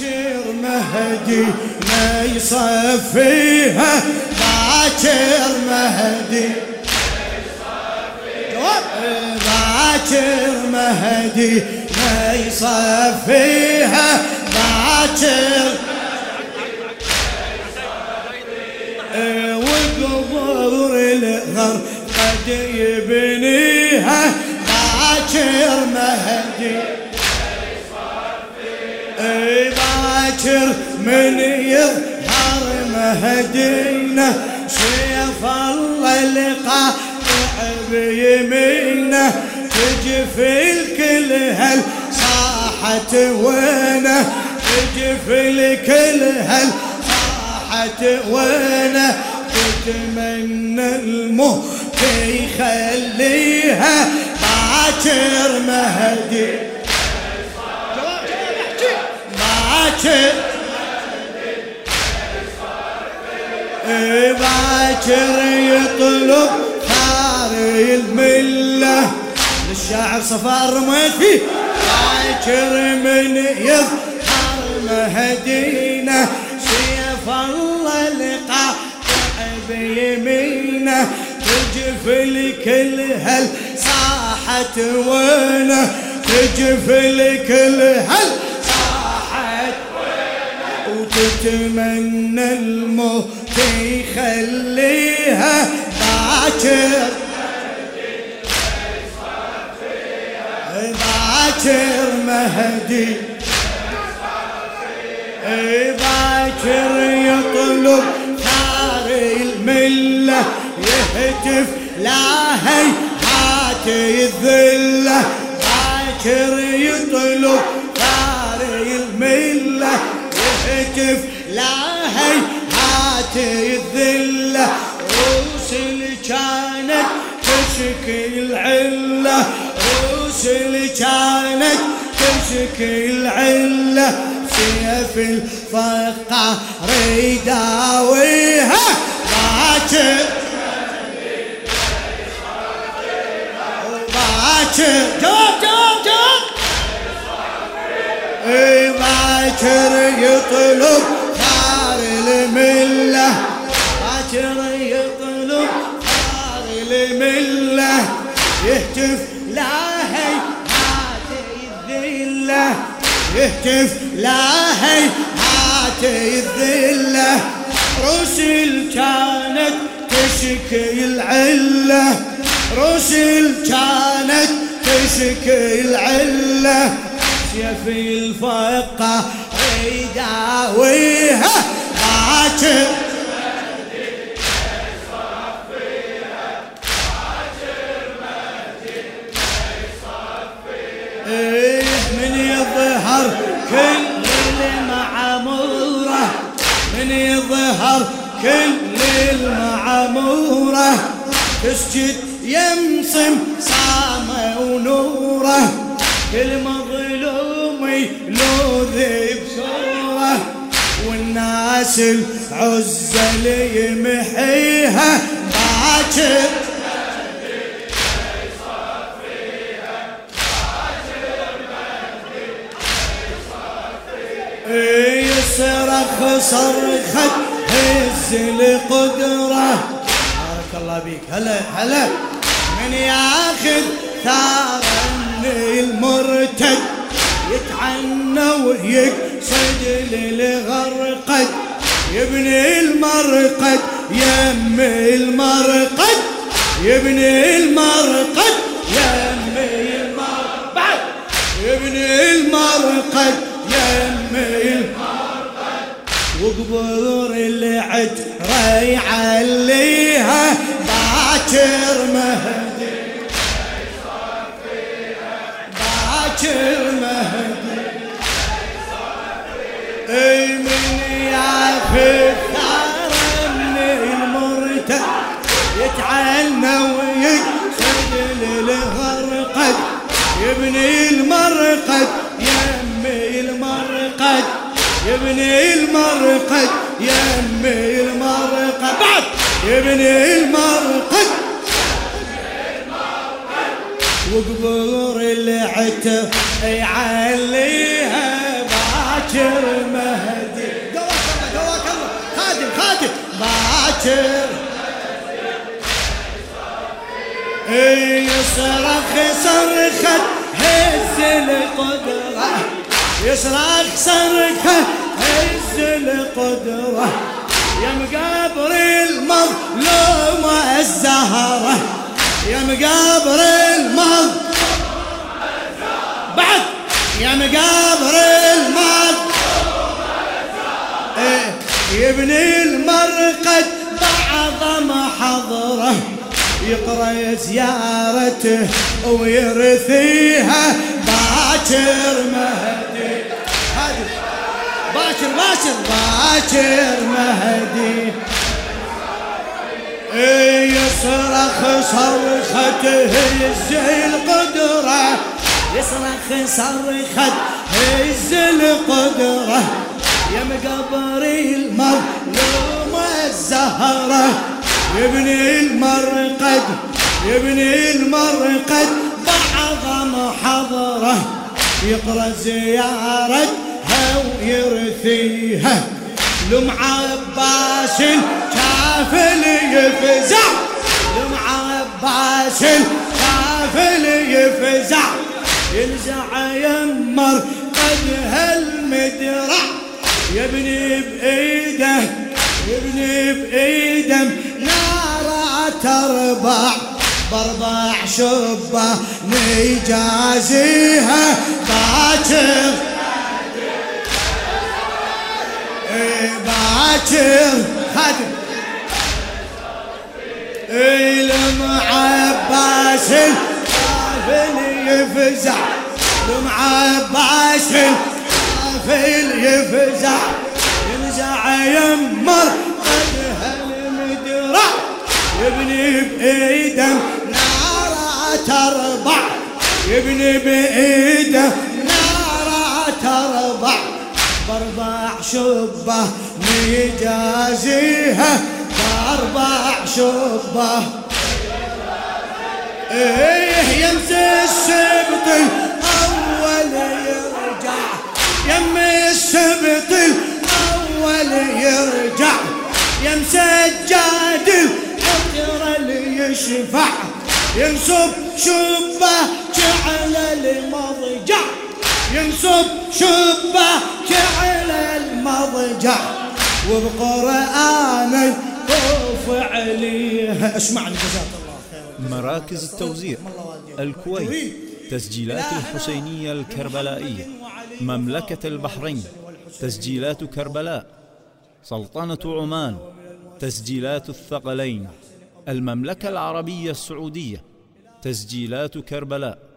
باكر مهدي ما يصفيها باكر مهدي باكر مهدي ما يصفيها باكر وقبر الغر قد يبنيها باكر مهدي باكر من يظهر مهدينا سيف الله لقى بيمينه تجفي الكل هل صاحت وينه؟ تجفي الكل هل صاحت وينه؟ تتمنى الموت يخليها باكر مهدي. باكر باكر يطلب ثاري المله للشاعر صفاء الرميت فيه باكر من يظهر مهدينا سيف الله لقى بيمينه تجفل كل هل صاحت وينه تجفل كل هل وتتمنى الموت يخليها باكر. باكر مهدي. باكر يطلب ثار الملة يهتف لا هات الذلة. باكر يطلب يهتف لا هات الذلة؟ روس اللي كانت تشكي العلة. روس اللي كانت تشكي العلة. سيف الفقع ريداويها. باكر باكر باكر يطلب ثار الملة. باكر يطلب ثار الملة. يهتف لا هي الذلة. يهتف لا هي هات الذلة. رسل كانت تشكي العلة. رسل كانت تشكي العلة. سيف الفقه يداويها باكر إيه من يظهر كل المعمورة من يظهر كل المعمورة تسجد يمصم صامة ونوره كل مظلوم يلوذ بصوره والناس العزة اللي يمحيها. باكر. يصرخ صرخة هز القدرة بارك الله بيك هلا هلا. من ياخذ ثار المرتد يتعنى ويقصد للغرقد يبني المرقد يم المرقد يبني المرقد يم المرقد يبني المرقد يم المرقد. وقبور العد يعليها باكر مهدي واجعلنا ويك خذل الهرقد يبني المرقد يمي المرقد. يبني المرقد يمي المرقد. بعد. يبني المرقد. وقبور العتب يعليها باكر مهدي. قواك الله قواك الله. خادم خادم. باكر يصرخ صرخة هز القدرة يصرخ صرخة هز القدرة يا مقابر المظلومة الزهرة. يا مقابر المظلومة بعد. يا مقابر المظلومة إيه، يبني المرقد بعظم حضره. يقرا زيارته ويرثيها باكر مهدي. باكر باكر باكر مهدي. يصرخ صرخته زي القدرة يصرخ صرخة هز القدرة يا مقبري المظلومة الزهرة. يبني المرقد يبني المرقد بعظم حضره يقرأ زيارتها ويرثيها لم عباس كافل يفزع لم عباس كافل يفزع. ينزع يمر قد هالمدرع يبني بايده يبني بايده تربع بربع شبة نجازيها باكر إيه، باكر. خدم لم عباس القافل يفزع. لم عباس القافل يفزع. ينزع يمر يبني بايده نارا تربع يبني بايده نارا تربع. بأربع شبه ميجازيها بأربع شبه. إيه يمس السبط يشفع ينصب شبه جعل المضجع. ينصب شبه جعل المضجع. وبقرآن طوف عليها اسمعني جزاك الله خير مراكز التوزيع الكويت تسجيلات الحسينية الكربلائية. مملكة البحرين. تسجيلات كربلاء. سلطنة عمان. تسجيلات الثقلين. المملكة العربية السعودية تسجيلات كربلاء.